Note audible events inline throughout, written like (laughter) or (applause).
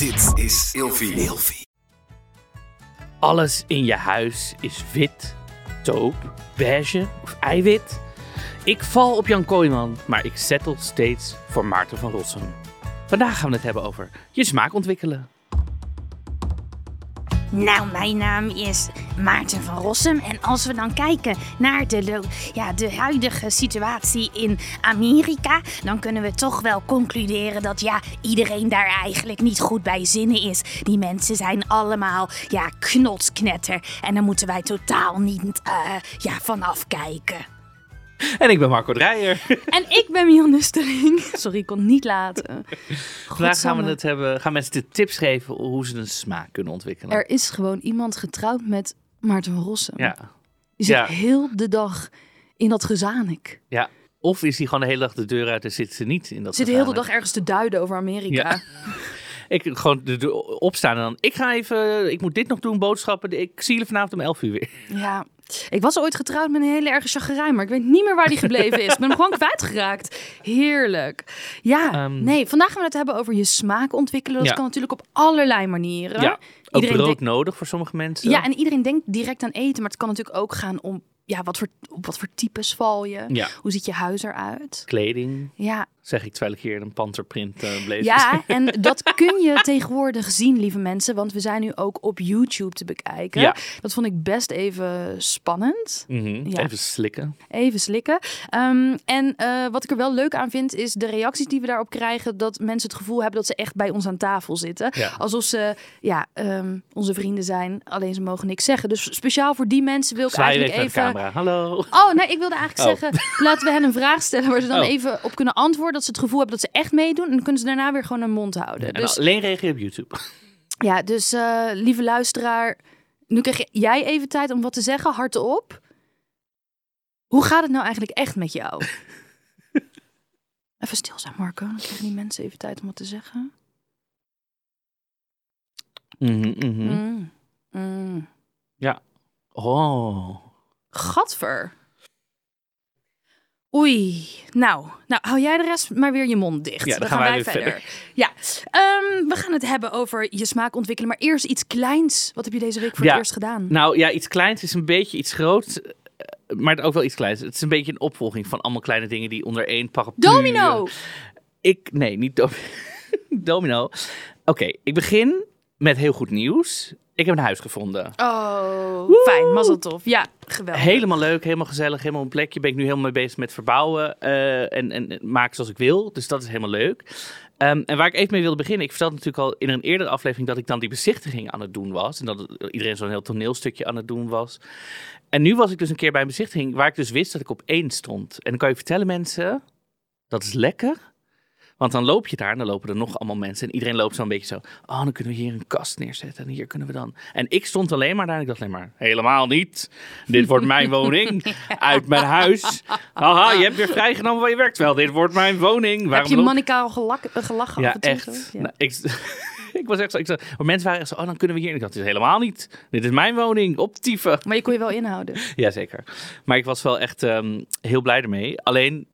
Dit is Ilfie. Alles in je huis is wit, taupe, beige of eiwit. Ik val op Jan Kooijman, maar ik settle steeds voor Maarten van Rossum. Vandaag gaan we het hebben over je smaak ontwikkelen. Nou, mijn naam is Maarten van Rossum. En als we dan kijken naar de, ja, de huidige situatie in Amerika, dan kunnen we toch wel concluderen dat ja, iedereen daar eigenlijk niet goed bij zinnen is. Die mensen zijn allemaal ja, knotsknetter. En daar moeten wij totaal niet eh, ja, vanaf kijken. En ik ben Marco Dreyer. En ik ben Mian Nusteling. Sorry, ik kon niet laten. Vandaag gaan we het hebben, gaan mensen de tips geven hoe ze een smaak kunnen ontwikkelen. Er is gewoon iemand getrouwd met Maarten van Rossum. Ja, Die zit Ja. heel de dag in dat gezanik. ja. Of is hij gewoon de hele dag de deur uit en zit ze niet in dat Zit de hele dag ergens te duiden over Amerika. Ja. (laughs) Ik gewoon de opstaan en dan, ik ga even, ik moet dit nog doen, boodschappen. Ik zie jullie vanavond om 11 uur weer. Ja. Ik was ooit getrouwd met een hele erge chagrijn, maar ik weet niet meer waar die gebleven is. Ik ben hem gewoon kwijtgeraakt. Heerlijk. Ja, Ehm. nee, vandaag gaan we het hebben over je smaak ontwikkelen. Dat Ja. kan natuurlijk op allerlei manieren. Ja, ook Iedereen brood nodig voor sommige mensen. Ja, en iedereen denkt direct aan eten, maar het kan natuurlijk ook gaan om ja, wat voor, op wat voor types val je? Ja. Hoe ziet je huis eruit? Kleding, Ja, zeg ik terwijl ik hier in een panterprint uh, blazer ja, (laughs) en dat kun je tegenwoordig zien, lieve mensen, want we zijn nu ook op YouTube te bekijken. Ja. Dat vond ik best even spannend. Mhm, Ja. Even slikken. Even slikken. Ehm, en eh, wat ik er wel leuk aan vind, is de reacties die we daarop krijgen. Dat mensen het gevoel hebben dat ze echt bij ons aan tafel zitten. Ja. Alsof ze ja, ehm, onze vrienden zijn, alleen ze mogen niks zeggen. Dus speciaal voor die mensen wil ik Zwaai eigenlijk de even... camera. Hallo. Oh, nee, ik wilde eigenlijk Oh. zeggen, laten we hen een vraag stellen waar ze dan Oh. even op kunnen antwoorden. Dat ze het gevoel hebben dat ze echt meedoen. En dan kunnen ze daarna weer gewoon hun mond houden. En Dus alleen reageer op YouTube. (laughs) ja, dus eh, lieve luisteraar, nu krijg jij even tijd om wat te zeggen, hardop. Hoe gaat het nou eigenlijk echt met jou? (laughs) even stil zijn, Marco. Dan krijgen die mensen even tijd om wat te zeggen. Mhm, mhm. Mm. Mm. Oh. Gadver. Oei. Nou, nou, hou jij de rest maar weer je mond dicht. Ja, dan gaan wij verder. Ja, Ehm, we gaan het hebben over je smaak ontwikkelen. Maar eerst iets kleins. Wat heb je deze week voor Ja. het eerst gedaan? Nou ja, iets kleins is een beetje iets groots. eh, Maar ook wel iets kleins. Het is een beetje een opvolging van allemaal kleine dingen die onder één paraplu... Domino! Ik, nee, niet dom- (laughs) domino. Oké, ik begin met heel goed nieuws. Ik heb een huis gevonden. Oh, fijn. Mazzeltof. Ja, geweldig. Helemaal leuk, helemaal gezellig, helemaal een plekje. Ben ik nu helemaal mee bezig met verbouwen eh, en, en maken zoals ik wil. Dus dat is helemaal leuk. Ehm, en waar ik even mee wilde beginnen, ik vertelde natuurlijk al in een eerdere aflevering dat ik dan die bezichtiging aan het doen was. En dat iedereen zo'n heel toneelstukje aan het doen was. En nu was ik dus een keer bij een bezichtiging waar ik dus wist dat ik op één stond. En dan kan je vertellen mensen, dat is lekker. Want dan loop je daar en dan lopen er nog allemaal mensen. En iedereen loopt zo'n beetje zo. Oh, dan kunnen we hier een kast neerzetten. En hier kunnen we dan. En ik stond alleen maar daar. En ik dacht alleen maar, helemaal niet. Dit wordt mijn (laughs) woning. Uit mijn huis. Haha, je hebt weer vrijgenomen waar je werkt. Wel, dit wordt mijn woning. Heb Waarom je loop- manicaal gelak, eh, gelachen? Ja, af en toe echt. zo? Ja. Nou, ik, (laughs) ik was echt zo. Ik zei, maar mensen waren echt zo. Oh, dan kunnen we hier. En ik dacht, dit is helemaal niet. Dit is mijn woning. Optieven. Maar je kon je wel inhouden. (laughs) Jazeker. Maar ik was wel echt ehm, heel blij ermee. Alleen,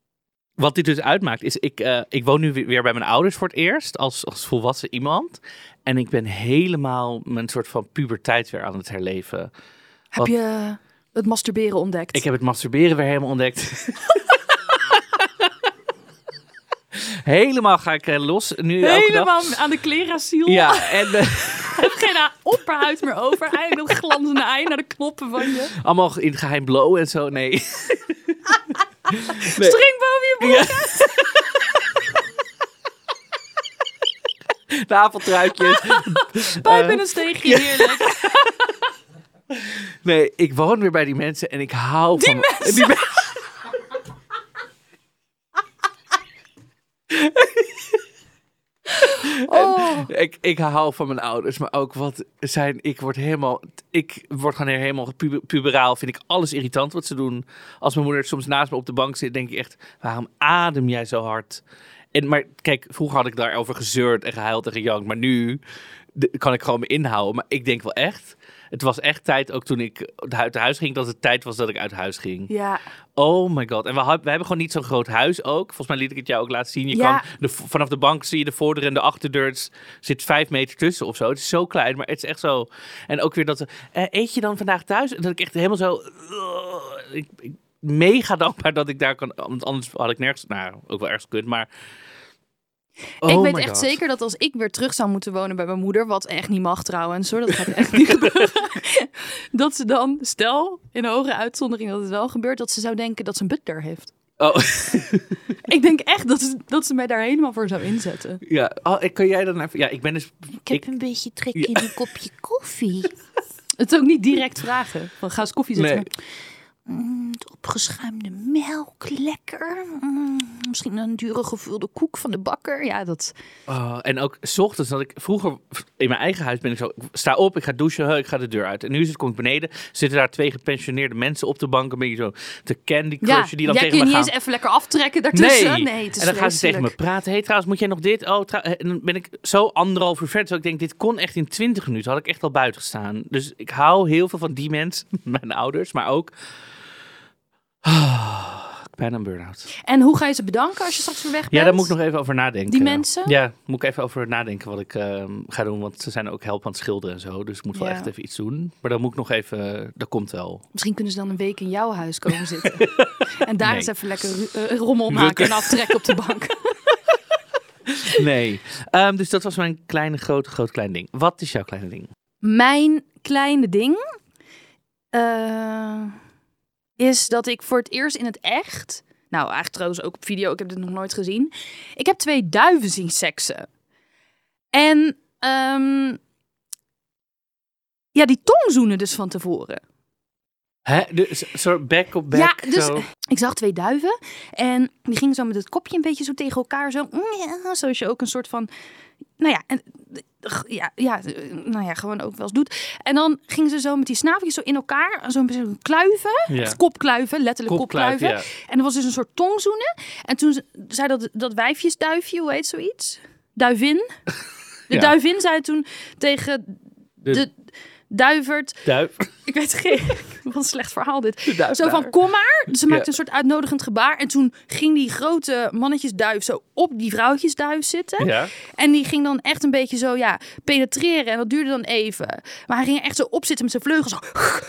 wat dit dus uitmaakt, is ik, eh, ik woon nu weer bij mijn ouders voor het eerst, als, als volwassen iemand. En ik ben helemaal mijn soort van puberteit weer aan het herleven. Heb je het masturberen ontdekt? Ik heb het masturberen weer helemaal ontdekt. (laughs) helemaal ga ik eh, los nu elke dag. helemaal aan de klerasiel. Ja, (laughs) en eh, heb geen opperhuid meer over. Eigenlijk dat glanzende ei naar de knoppen van je. allemaal in geheim blowen en zo. Nee. (laughs) Nee. String boven je broek. (laughs) De avondtruitjes. Pijp in een steegje. Heerlijk. Nee, ik woon weer bij die mensen en ik hou Die van... mensen? Die men- (laughs) Oh. ik, ik hou van mijn ouders, maar ook wat zijn... Ik word helemaal... Ik word gewoon helemaal pu- puberaal. Vind ik alles irritant wat ze doen. Als mijn moeder soms naast me op de bank zit, denk ik echt... Waarom adem jij zo hard? En, maar kijk, vroeger had ik daarover gezeurd en gehuild en gejankt. Maar nu de- kan ik gewoon me inhouden. Maar ik denk wel echt, het was echt tijd, ook toen ik uit huis ging, dat het tijd was dat ik uit huis ging. Ja, Oh my god. En we, we hebben gewoon niet zo'n groot huis ook. Volgens mij liet ik het jou ook laten zien. Je Ja. kan de, vanaf de bank zie je de voordeur en de achterdeur. Het zit vijf meter tussen of zo. Het is zo klein, maar het is echt zo. En ook weer dat eh, eet je dan vandaag thuis? En dat ik echt helemaal zo. ik, ik, mega dankbaar dat ik daar kan. Want anders had ik nergens. Nou, ook wel ergens gekund, maar. Ik Oh weet echt God. zeker dat als ik weer terug zou moeten wonen bij mijn moeder, wat echt niet mag trouwens hoor, dat gaat echt niet gebeuren. (laughs) Dat ze dan, stel in een hoge uitzondering dat het wel gebeurt, dat ze zou denken dat ze een butler heeft. Oh, (laughs) Ik denk echt dat ze, dat ze mij daar helemaal voor zou inzetten. ja. Oh, ik- kan jij dan even. Ja, ik ben dus. Ik heb een beetje trek in een kopje koffie. (laughs) Het ook niet direct vragen. Van ga eens koffie zetten. Nee. Mm, het opgeschuimde melk, lekker. Mm, misschien een dure gevulde koek van de bakker. Ja, dat. Oh, en ook 's ochtends dat ik vroeger in mijn eigen huis ben ik zo, ik sta op, ik ga douchen, ik ga de deur uit. En nu is het, kom ik beneden, zitten daar twee gepensioneerde mensen op de bank, een beetje zo te candy Ja, crushen die dan jij tegen kun me je gaan. niet eens even lekker aftrekken daartussen. Nee, het is en dan gaan ze tegen me praten. Hey, trouwens, moet jij nog dit? Oh, trouw- en dan ben ik zo anderhalf uur verder. Dus ik denk, dit kon echt in twintig minuten. Had ik echt al buiten gestaan. Dus ik hou heel veel van die mensen, (laughs) mijn ouders, maar ook... Ah, bijna een burn-out. En hoe ga je ze bedanken als je straks weer weg bent? Ja, daar moet ik nog even over nadenken. Die mensen? Ja, moet ik even over nadenken wat ik ehm, ga doen. Want ze zijn ook helpen aan het schilderen en zo. Dus ik moet wel Ja. echt even iets doen. Maar dan moet ik nog even... Dat komt wel. Misschien kunnen ze dan een week in jouw huis komen zitten. (laughs) en daar Nee. eens even lekker eh, rommel maken en aftrekken op de bank. (laughs) Nee. Ehm, dus dat was mijn kleine, grote, groot, klein ding. Wat is jouw kleine ding? Mijn kleine ding eh, is dat ik voor het eerst in het echt, nou eigenlijk trouwens ook op video, ik heb dit nog nooit gezien. Ik heb twee duiven zien seksen. En ehm, ja, die tongzoenen dus van tevoren. Hè? Dus soort back op back. Ja, dus zo. ik zag twee duiven en die gingen zo met het kopje een beetje zo tegen elkaar zo, mm, zoals je ook een soort van, nou ja, en, ja, ja, nou ja, gewoon ook wel eens doet. En dan gingen ze zo met die snaveltjes zo in elkaar, zo een beetje kluiven, Ja. echt kopkluiven, letterlijk Kopkluif, kopkluiven. ja. En er was dus een soort tongzoenen. En toen ze- zei dat, dat wijfjesduifje, hoe heet zoiets? Duivin. De (laughs) Ja. duivin zei toen tegen De- de duivert, Duif. ik weet geen, (laughs) wat een slecht verhaal dit. Zo van, kom maar. Dus ze maakte Ja. een soort uitnodigend gebaar. En toen ging die grote mannetjesduif zo op die vrouwtjesduif zitten. Ja. En die ging dan echt een beetje zo, ja, penetreren. En dat duurde dan even. Maar hij ging echt zo op zitten met zijn vleugels. Zo.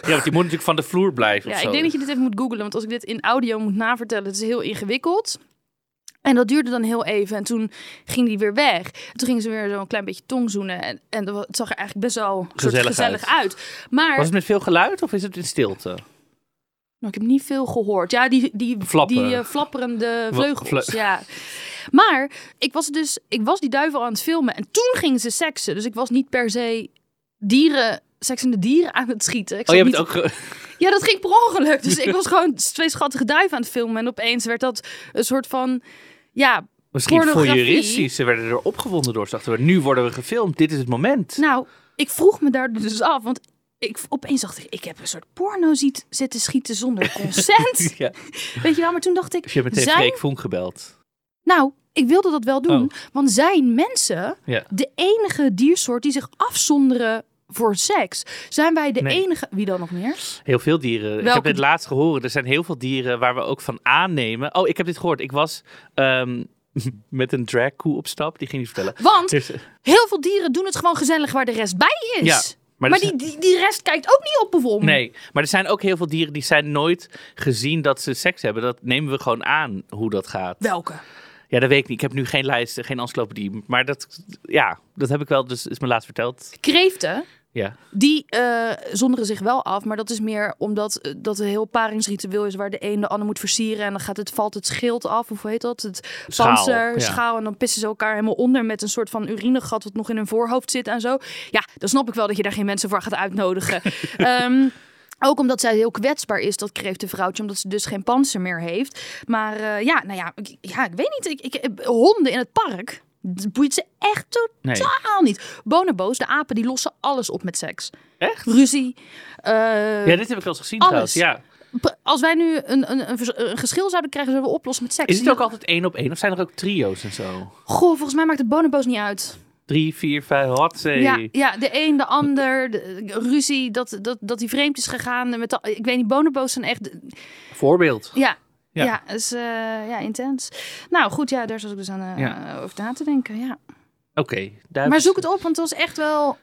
ja, want die moet natuurlijk van de vloer blijven. Ja, ik denk dat je dit even moet googlen. Want als ik dit in audio moet navertellen, het is heel ingewikkeld. En dat duurde dan heel even. En toen ging die weer weg. En toen gingen ze weer zo een klein beetje tongzoenen. En, en dat het zag er eigenlijk best wel Gezellig gezellig uit. Maar Was het met veel geluid of is het in stilte? Nou, ik heb niet veel gehoord. Ja, die, die, Flappen. die eh, flapperende vleugels. vle- ja. Maar ik was dus, ik was die duivel aan het filmen en toen gingen ze seksen. Dus ik was niet per se dieren, seksende dieren aan het schieten. Ik Oh, je hebt niet- het ook... ge- Ja, dat ging per ongeluk. Dus (laughs) ik was gewoon twee schattige duiven aan het filmen en opeens werd dat een soort van, ja, Misschien voyeuristisch. Ze werden er opgewonden door. Ze dachten, we, nu worden we gefilmd. Dit is het moment. nou, ik vroeg me daar dus af, want ik opeens dacht ik, ik heb een soort porno ziet, zitten schieten zonder (laughs) consent. Ja. Weet je wel, maar toen dacht ik, Dus je hebt meteen zijn Freek Vonk gebeld. Nou, ik wilde dat wel doen. Oh. Want zijn mensen Ja. de enige diersoort die zich afzonderen voor seks? Zijn wij de Nee. enige... Wie dan nog meer? Heel veel dieren. Ik heb het di- laatst gehoord. Er zijn heel veel dieren waar we ook van aannemen. Oh, ik heb dit gehoord. Ik was ehm, (laughs) met een drag koe op stap. Die ging niet vertellen. Want Dus, heel veel dieren doen het gewoon gezellig waar de rest bij is. Ja, maar maar die, die, die rest kijkt ook niet op bijvoorbeeld. Nee, maar er zijn ook heel veel dieren die zijn nooit gezien dat ze seks hebben. Dat nemen we gewoon aan hoe dat gaat. Welke? Ja, dat weet ik niet. Ik heb nu geen lijst, geen encyclopedie. Maar dat, ja, dat heb ik wel, dus is me laatst verteld. Kreeften, Ja. die eh, zonderen zich wel af. Maar dat is meer omdat eh, dat een heel paringsritueel is... waar de een de ander moet versieren. En dan gaat het, valt het schild af. Of hoe heet dat? Het Schaal, panzer, ja. schaal. En dan pissen ze elkaar helemaal onder met een soort van urinegat... wat nog in hun voorhoofd zit en zo. Ja, dan snap ik wel dat je daar geen mensen voor gaat uitnodigen. (laughs) Ehm, ook omdat zij heel kwetsbaar is, dat kreeftenvrouwtje. Omdat ze dus geen panzer meer heeft. Maar eh, ja, nou ja, ik, ja, ik weet niet. Ik, ik, honden in het park... Dat boeit ze echt Nee. totaal niet. Bonobo's, de apen, die lossen alles op met seks. Echt? Ruzie. eh, Ja, dit heb ik al eens gezien Alles. trouwens. Ja. als wij nu een, een, een, geschil zouden krijgen, zouden we oplossen met seks. Is het ook altijd één op één of zijn er ook trio's en zo? Goh, volgens mij maakt het bonobo's niet uit. Drie, vier, vijf, hotzee. Ja, ja, de een, de ander, de, ruzie, dat, dat, dat hij vreemd is gegaan. Met de, ik weet niet, bonobo's zijn echt... Voorbeeld. Ja, Ja. ja. is eh, ja, intens. Nou goed, ja, daar zat ik dus aan eh, Ja. over na te denken, ja. Oké. Maar zoek het op, want het was echt wel...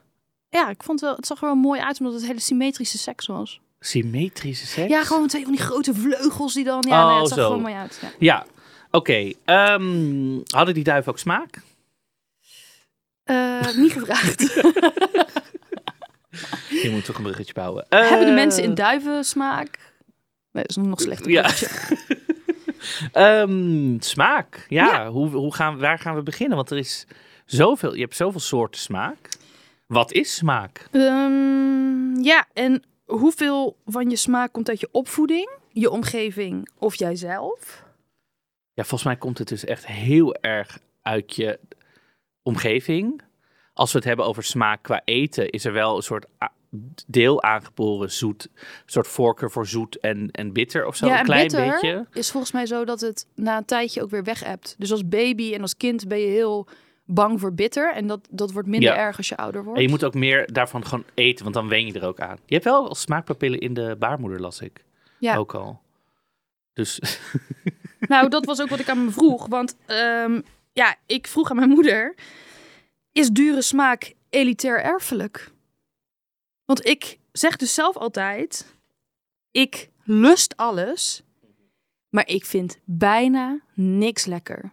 Ja, ik vond wel, het zag er wel mooi uit, omdat het hele symmetrische seks was. Symmetrische seks? Ja, gewoon twee van die grote vleugels die dan... Ja, Oh, nee, het zag er gewoon mooi uit. Ja. Ja. Oké. ehm, hadden die duiven ook smaak? Eh, niet gevraagd. (laughs) Je moet toch een bruggetje bouwen. Hebben de mensen in duiven smaak? Dat is nog slechter. Ja. (laughs) ehm, smaak. Ja, Ja. Hoe, hoe gaan, waar gaan we beginnen? Want er is zoveel, je hebt zoveel soorten smaak. Wat is smaak? Ehm, ja, en hoeveel van je smaak komt uit je opvoeding, je omgeving of jijzelf? Ja, volgens mij komt het dus echt heel erg uit je omgeving. Als we het hebben over smaak qua eten, is er wel een soort deel aangeboren zoet. Een soort voorkeur voor zoet en, en bitter of zo. ja, een en klein bitter beetje. is volgens mij zo dat het na een tijdje ook weer weg hebt. Dus als baby en als kind ben je heel bang voor bitter. En dat, dat wordt minder Ja. erg als je ouder wordt. En je moet ook meer daarvan gewoon eten, want dan wen je er ook aan. Je hebt wel smaakpapillen in de baarmoeder, las ik. ja. Ook al. Dus (laughs) Nou, dat was ook wat ik aan me vroeg. Want ehm, ja, ik vroeg aan mijn moeder: is dure smaak elitair erfelijk? Want ik zeg dus zelf altijd: ik lust alles, maar ik vind bijna niks lekker.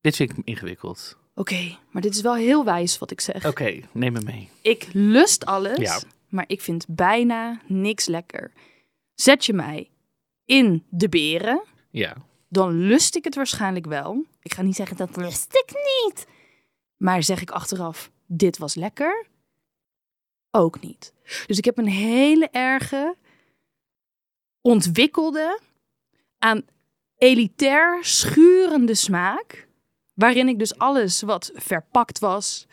dit vind ik ingewikkeld. Oké, maar dit is wel heel wijs wat ik zeg. Oké, neem me mee. Ik lust alles, Ja. maar ik vind bijna niks lekker. Zet je mij in de beren, Ja. dan lust ik het waarschijnlijk wel. Ik ga niet zeggen dat lust ik niet. Maar zeg ik achteraf, dit was lekker? Ook niet. Dus ik heb een hele erge, ontwikkelde, aan elitair schurende smaak. Waarin ik dus alles wat verpakt was,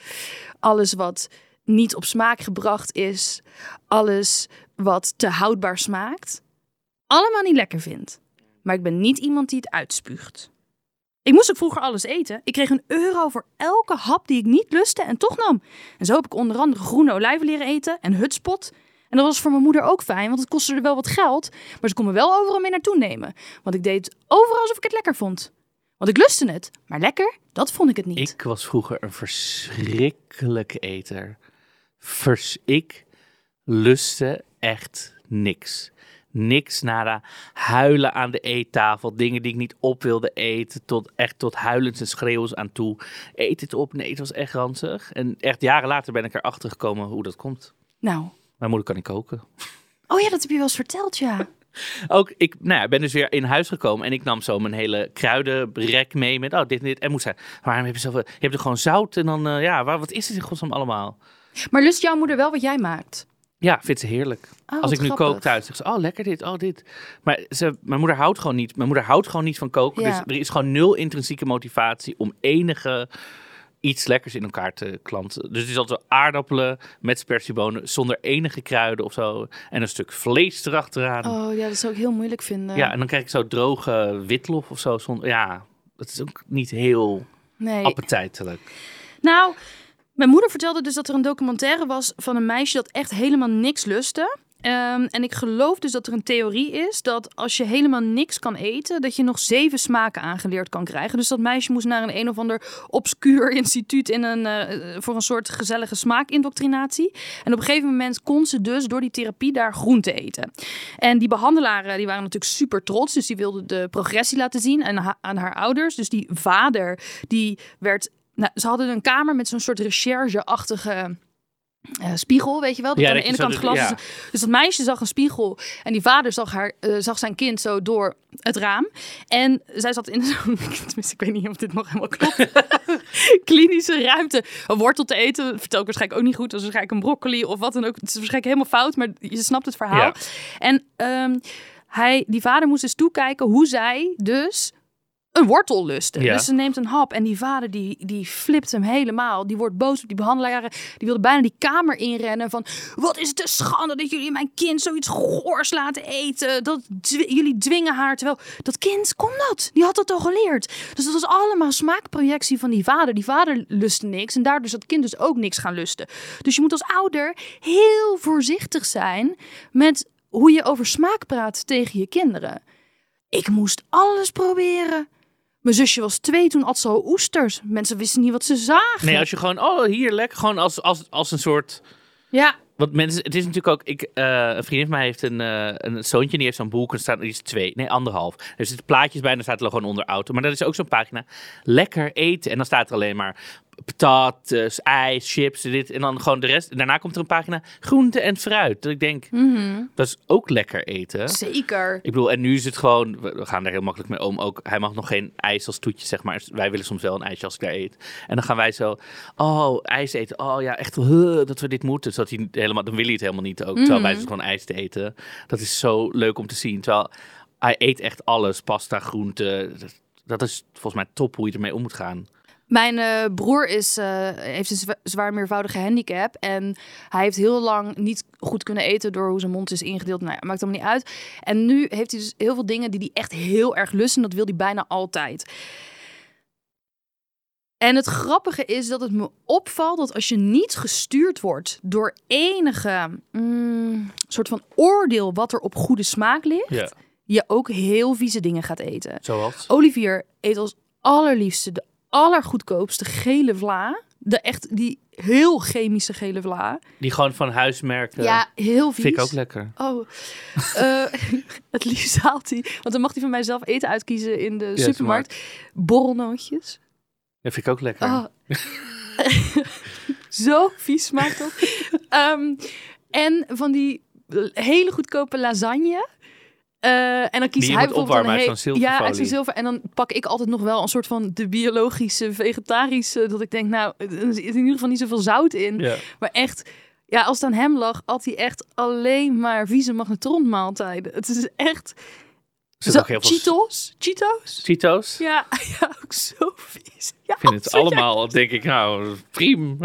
alles wat niet op smaak gebracht is, alles wat te houdbaar smaakt, allemaal niet lekker vind. Maar ik ben niet iemand die het uitspuugt. Ik moest ook vroeger alles eten. Ik kreeg een euro voor elke hap die ik niet lustte en toch nam. En zo heb ik onder andere groene olijven leren eten en hutspot. En dat was voor mijn moeder ook fijn, want het kostte er wel wat geld. Maar ze kon me wel overal mee naartoe nemen. Want ik deed overal alsof ik het lekker vond. Want ik lustte het. Maar lekker, dat vond ik het niet. Ik was vroeger een verschrikkelijke eter. Vers ik lustte echt niks. Niks nada. Huilen aan de eettafel. Dingen die ik niet op wilde eten. Tot, echt tot huilens en schreeuwens aan toe. Eet het op. Nee, het was echt ranzig. En echt jaren later ben ik erachter gekomen hoe dat komt. Nou, Mijn moeder kan niet koken. oh ja, dat heb je wel eens verteld, ja. (laughs) Ook, ik nou ja, ben dus weer in huis gekomen en ik nam zo mijn hele kruidenrek mee met, oh, dit en dit. En moest zeggen, waarom heb je zoveel, je hebt er gewoon zout en dan, eh, ja, waar, wat is het in godsnaam allemaal? Maar lust jouw moeder wel wat jij maakt? Ja, vindt ze heerlijk. Oh, Als ik nu grappig. kook thuis, zegt ze, oh, lekker dit, oh, dit. Maar ze, mijn moeder houdt gewoon niet, mijn moeder houdt gewoon niet van koken. Ja. Dus er is gewoon nul intrinsieke motivatie om enige iets lekkers in elkaar te klanten. Dus het is altijd aardappelen met spersiebonen zonder enige kruiden of zo. En een stuk vlees erachteraan. Oh ja, dat zou ik heel moeilijk vinden. Ja, en dan krijg ik zo droge witlof of zo. Zonder, ja, dat is ook niet heel nee. appetijtelijk. Nou, mijn moeder vertelde dus dat er een documentaire was van een meisje dat echt helemaal niks lustte. Ehm, en ik geloof dus dat er een theorie is dat als je helemaal niks kan eten, dat je nog zeven smaken aangeleerd kan krijgen. Dus dat meisje moest naar een een of ander obscuur (laughs) instituut in een, eh, voor een soort gezellige smaakindoctrinatie. En op een gegeven moment kon ze dus door die therapie daar groente eten. En die behandelaren die waren natuurlijk super trots, dus die wilden de progressie laten zien aan, aan haar ouders. Dus die vader die werd nou, ze hadden een kamer met zo'n soort recherche-achtige eh, spiegel, weet je wel? Dat Ja, aan de ene kant glas ja. is. Dus dat meisje zag een spiegel en die vader zag, haar, eh, zag zijn kind zo door het raam. En zij zat in (laughs) zo'n, tenminste, ik weet niet of dit nog helemaal klopt, (laughs) klinische ruimte. Een wortel te eten, vertel ik waarschijnlijk ook niet goed. Dat is waarschijnlijk een broccoli of wat dan ook. Het is waarschijnlijk helemaal fout, maar je snapt het verhaal. Ja. En ehm, hij, die vader moest dus toekijken hoe zij dus een wortel lusten. Ja. Dus ze neemt een hap en die vader die, die flipt hem helemaal. Die wordt boos op die behandelaren. Die wilde bijna die kamer inrennen van... Wat is het een schande dat jullie mijn kind zoiets goors laten eten. Dat jullie dwingen haar. Terwijl dat kind kon dat. Die had dat al geleerd. Dus dat was allemaal smaakprojectie van die vader. Die vader lustte niks en daardoor is dat kind dus ook niks gaan lusten. Dus je moet als ouder heel voorzichtig zijn met hoe je over smaak praat tegen je kinderen. Ik moest alles proberen. Mijn zusje was twee, toen at ze al oesters. Mensen wisten niet wat ze zagen. Nee, als je gewoon, oh hier lekker, gewoon als, als, als een soort. Ja, Want mensen, het is natuurlijk ook, ik, eh, een vriendin van mij heeft een, eh, een zoontje, die heeft zo'n boek en staat, die is twee, nee anderhalf. Er zitten plaatjes bij en dan staat er gewoon onder auto. Maar dat is ook zo'n pagina, lekker eten. En dan staat er alleen maar patat, ijs, chips, dit en dan gewoon de rest. En daarna komt er een pagina groente en fruit. Dat ik denk, dat is ook lekker eten. zeker. Ik bedoel, en nu is het gewoon, we gaan daar heel makkelijk mee om. Ook, hij mag nog geen ijs als toetje, zeg maar. Wij willen soms wel een ijsje als ik daar eet. En dan gaan wij zo, oh, ijs eten. Oh ja, echt huh, dat we dit moeten. Zodat hij helemaal, dan wil hij het helemaal niet ook. Terwijl wij dus gewoon ijs te eten. Dat is zo leuk om te zien. Terwijl hij eet echt alles, pasta, groente. Dat, dat is volgens mij top hoe je ermee om moet gaan. Mijn eh, broer is, eh, heeft een zwa- zwaar meervoudige handicap. En hij heeft heel lang niet goed kunnen eten door hoe zijn mond is ingedeeld. Nou ja, maakt allemaal niet uit. En nu heeft hij dus heel veel dingen die hij echt heel erg lust. En dat wil hij bijna altijd. En het grappige is dat het me opvalt dat als je niet gestuurd wordt door enige mm, soort van oordeel wat er op goede smaak ligt, je ook heel vieze dingen gaat eten. Zoals? Olivier eet als allerliefste de allergoedkoopste gele vla. De echt die heel chemische gele vla. Die gewoon van huismerken. Ja, heel vies. Vind ik ook lekker. Oh, Eh, (laughs) het liefst haalt hij, want dan mag hij van mij zelf eten uitkiezen in de supermarkt. Borrelnootjes. Dat vind ik ook lekker. Oh. (laughs) Zo vies smaakt dat. Ehm, en van die hele goedkope lasagne. Eh, en dan kiest je hij bijvoorbeeld een uit he- zo'n Ja, uit zo'n zilver. En dan pak ik altijd nog wel een soort van de biologische, vegetarische. Dat ik denk, nou, er zit in ieder geval niet zoveel zout in. Ja. Maar echt, ja, als het aan hem lag, had hij echt alleen maar vieze magnetronmaaltijden. Het is echt... Zo, heel veel Cheetos? Cheetos? Cheetos. Ja, (laughs) ja, ook zo vies. Ja, Ik vind het jij- allemaal, denk ik, nou, prima.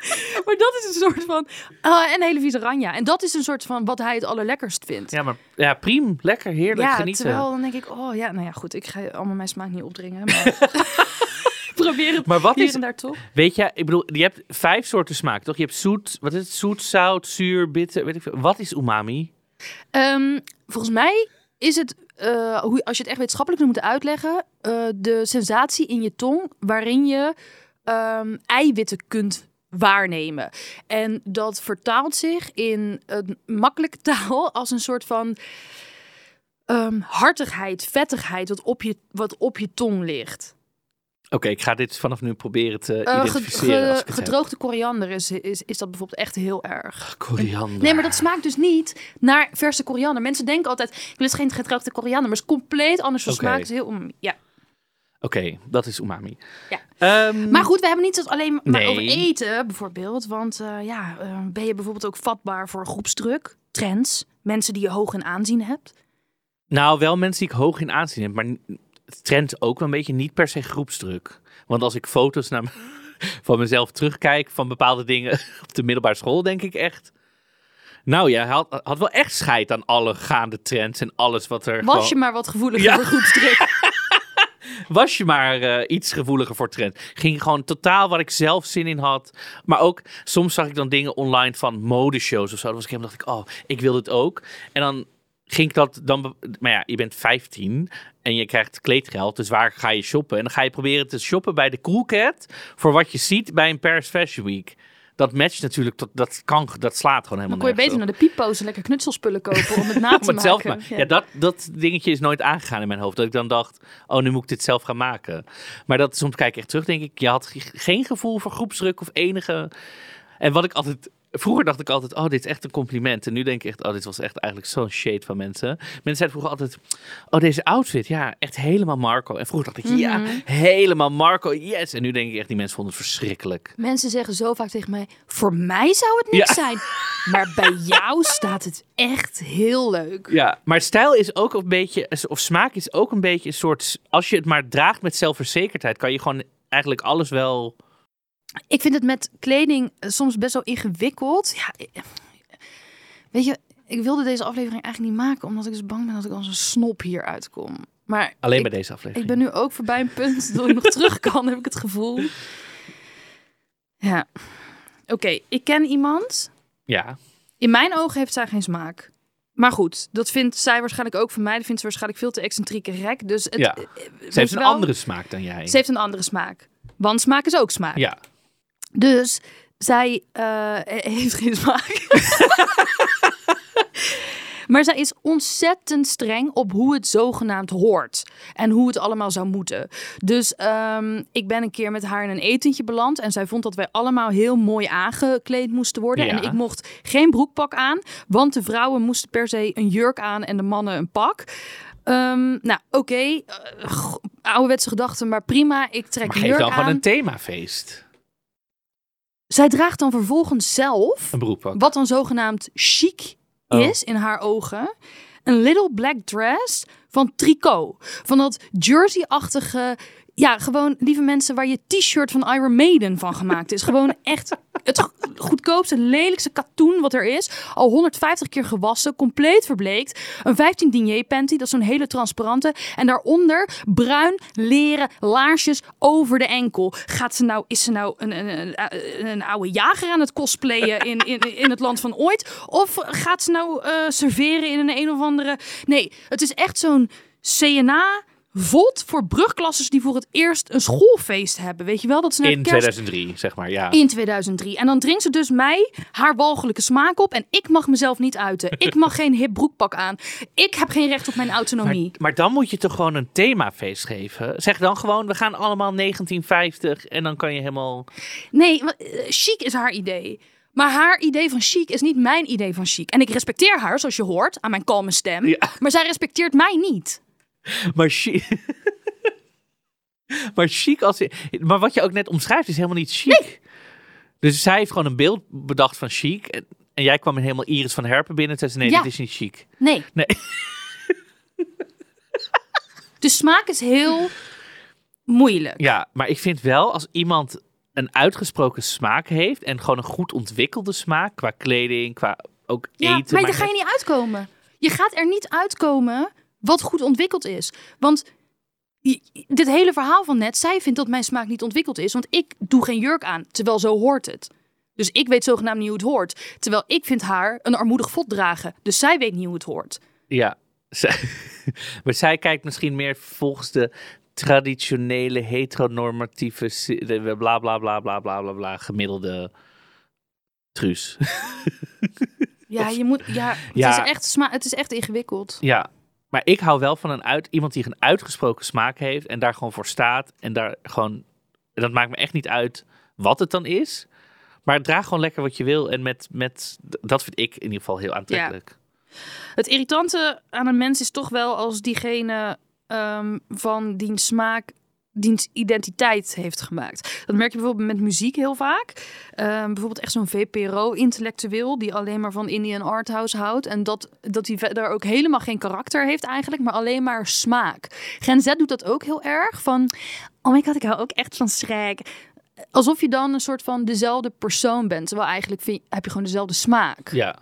(laughs) Maar dat is een soort van... ah, en hele vieze ranja. En dat is een soort van wat hij het allerlekkerst vindt. Ja, maar ja, prima. Lekker, heerlijk, Ja, genieten. terwijl dan denk ik, oh ja, nou ja, goed. Ik ga allemaal mijn smaak niet opdringen. Maar (laughs) probeer het Maar wat is, daar toch. weet je, ik bedoel, je hebt vijf soorten smaak, toch? Je hebt zoet, wat is het? Zoet, zout, zuur, bitter, weet ik veel. Wat is umami? Ehm, volgens mij is het, eh, hoe, als je het echt wetenschappelijk moet uitleggen, eh, de sensatie in je tong waarin je ehm, eiwitten kunt waarnemen. En dat vertaalt zich in een makkelijke (laughs) taal als een soort van ehm, hartigheid, vettigheid wat op je, wat op je tong ligt. Oké, ik ga dit vanaf nu proberen te Eh, identificeren. ge- heb. gedroogde koriander is, is, is dat bijvoorbeeld echt heel erg. Koriander. Nee, maar dat smaakt dus niet naar verse koriander. Mensen denken altijd, ik wil het geen gedroogde koriander, maar het is compleet anders van smaak. Het is heel, om- ja. Oké, dat is umami. Ja. Ehm, Maar goed, we hebben niet het alleen maar Nee. over eten, bijvoorbeeld. Want eh, ja, eh, ben je bijvoorbeeld ook vatbaar voor groepsdruk, trends, mensen die je hoog in aanzien hebt? Nou, wel mensen die ik hoog in aanzien heb, maar het trend ook wel een beetje niet per se groepsdruk. Want als ik foto's naar, (laughs) van mezelf terugkijk van bepaalde dingen (laughs) op de middelbare school, denk ik echt. Nou ja, hij had, had wel echt scheid aan alle gaande trends en alles wat er. Was gewoon- je maar wat gevoeliger Ja. voor groepsdruk? (laughs) was je maar eh, iets gevoeliger voor trend. Ging gewoon totaal waar ik zelf zin in had. Maar ook soms zag ik dan dingen online van modeshows of zo. Dan dacht ik, oh, ik wil dit ook. En dan ging ik dat dan. Maar ja, je bent 15 en je krijgt kleedgeld. Dus waar ga je shoppen? En dan ga je proberen te shoppen bij de Cool Cat voor wat je ziet bij een Paris Fashion Week. Dat matcht natuurlijk, tot, dat kan, dat slaat gewoon helemaal Dan kon je beter nergens naar de pieppo's en lekker knutselspullen kopen om het na (laughs) op. te zelf maken. maar. Ja, dat, dat dingetje is nooit aangegaan in mijn hoofd. Dat ik dan dacht, oh, nu moet ik dit zelf gaan maken. Maar dat soms kijk ik echt terug, denk ik, je had ge- geen gevoel voor groepsdruk of enige. En wat ik altijd vroeger dacht ik altijd, oh, dit is echt een compliment. En nu denk ik echt, oh, dit was echt eigenlijk zo'n shade van mensen. Mensen zeiden vroeger altijd, oh, deze outfit, ja, echt helemaal Marco. En vroeger dacht ik, ja, Mhm. helemaal Marco, yes. En nu denk ik echt, die mensen vonden het verschrikkelijk. Mensen zeggen zo vaak tegen mij: voor mij zou het niks Ja. zijn. Maar bij (laughs) jou staat het echt heel leuk. Ja, maar stijl is ook een beetje, of smaak is ook een beetje een soort, als je het maar draagt met zelfverzekerdheid, kan je gewoon eigenlijk alles wel... Ik vind het met kleding eh, soms best wel ingewikkeld. Ja, eh, weet je, ik wilde deze aflevering eigenlijk niet maken, omdat ik dus bang ben dat ik als een snop hier uitkom. Maar Alleen ik, bij deze aflevering. ik ben nu ook voorbij een punt dat ik nog (laughs) terug kan, heb ik het gevoel. Ja. Oké, ik ken iemand. Ja, In mijn ogen heeft zij geen smaak. Maar goed, dat vindt zij waarschijnlijk ook van mij. Dat vindt ze waarschijnlijk veel te excentrieke rek. Dus het, Ja. eh, ze heeft een wel, andere smaak dan jij. Ze heeft een andere smaak. Want smaak is ook smaak. Ja, Dus zij eh, (laughs) heeft geen smaak. (laughs) maar zij is ontzettend streng op hoe het zogenaamd hoort. En hoe het allemaal zou moeten. Dus ehm, ik ben een keer met haar in een etentje beland. En zij vond dat wij allemaal heel mooi aangekleed moesten worden. Ja. En ik mocht geen broekpak aan. Want de vrouwen moesten per se een jurk aan en de mannen een pak. Ehm, nou, oké. eh, g- ouderwetse gedachten, maar prima. Ik trek maar geef jurk dan aan. gewoon een themafeest. Zij draagt dan vervolgens zelf Een broekpak. wat dan zogenaamd chic Oh. is in haar ogen. Een little black dress van tricot. Van dat jersey-achtige... Ja, gewoon, lieve mensen, waar je t-shirt van Iron Maiden van gemaakt is. Gewoon echt het go- goedkoopste, lelijkste katoen wat er is. Al 150 keer gewassen, compleet verbleekt. Een 15 denier panty, dat is zo'n hele transparante. En daaronder bruin leren laarsjes over de enkel. Gaat ze nou, is ze nou een, een, een, een oude jager aan het cosplayen in, in, in het land van ooit? Of gaat ze nou eh, serveren in een een of andere... Nee, het is echt zo'n CNA... Vod voor brugklassers die voor het eerst een schoolfeest hebben. Weet je wel? Dat ze naar In kerst 2003, zeg maar, ja. in 2003. En dan dringt ze dus mij haar walgelijke smaak op. En ik mag mezelf niet uiten. Ik mag geen hip broekpak aan. Ik heb geen recht op mijn autonomie. maar dan moet je toch gewoon een themafeest geven? Zeg dan gewoon, we gaan allemaal 1950 en dan kan je helemaal... Nee, want, eh, chic is haar idee. Maar haar idee van chic is niet mijn idee van chic. En ik respecteer haar, zoals je hoort, aan mijn kalme stem. Ja. Maar zij respecteert mij niet. Maar chic... (laughs) maar chic als... Maar wat je ook net omschrijft is helemaal niet chic. Dus zij heeft gewoon een beeld bedacht van chic. En, en jij kwam in helemaal Iris van Herpen binnen. En zei ze, nee, Ja. dit is niet chic. Nee. Nee. (laughs) De smaak is heel moeilijk. Ja, maar ik vind wel als iemand een uitgesproken smaak heeft... en gewoon een goed ontwikkelde smaak qua kleding, qua ook Ja, eten... maar daar ga je niet uitkomen. Je gaat er niet uitkomen wat goed ontwikkeld is. Want dit hele verhaal van net, zij vindt dat mijn smaak niet ontwikkeld is. Want ik doe geen jurk aan, terwijl zo hoort het. Dus ik weet zogenaamd niet hoe het hoort. Terwijl ik vind haar een armoedig vod dragen. Dus zij weet niet hoe het hoort. Ja, (laughs) zij, maar zij kijkt misschien meer volgens de traditionele heteronormatieve bla bla bla bla bla bla bla gemiddelde truus. (laughs) Ja, je moet, ja, het, Ja. Is echt sma het is echt ingewikkeld. ja, maar ik hou wel van een uit, iemand die een uitgesproken smaak heeft en daar gewoon voor staat en daar gewoon, dat maakt me echt niet uit wat het dan is, maar draag gewoon lekker wat je wil en met, met dat vind ik in ieder geval heel aantrekkelijk. Het irritante aan een mens is toch wel als diegene ehm, van diens smaak identiteit heeft gemaakt. Dat merk je bijvoorbeeld met muziek heel vaak. Ehm, bijvoorbeeld echt zo'n VPRO-intellectueel die alleen maar van Indian Arthouse houdt. En dat, dat hij verder ook helemaal geen karakter heeft eigenlijk, maar alleen maar smaak. Gen Z doet dat ook heel erg. Van, oh my god, ik hou ook echt van Shrek. Alsof je dan een soort van dezelfde persoon bent. Terwijl eigenlijk heb je gewoon dezelfde smaak. Ja.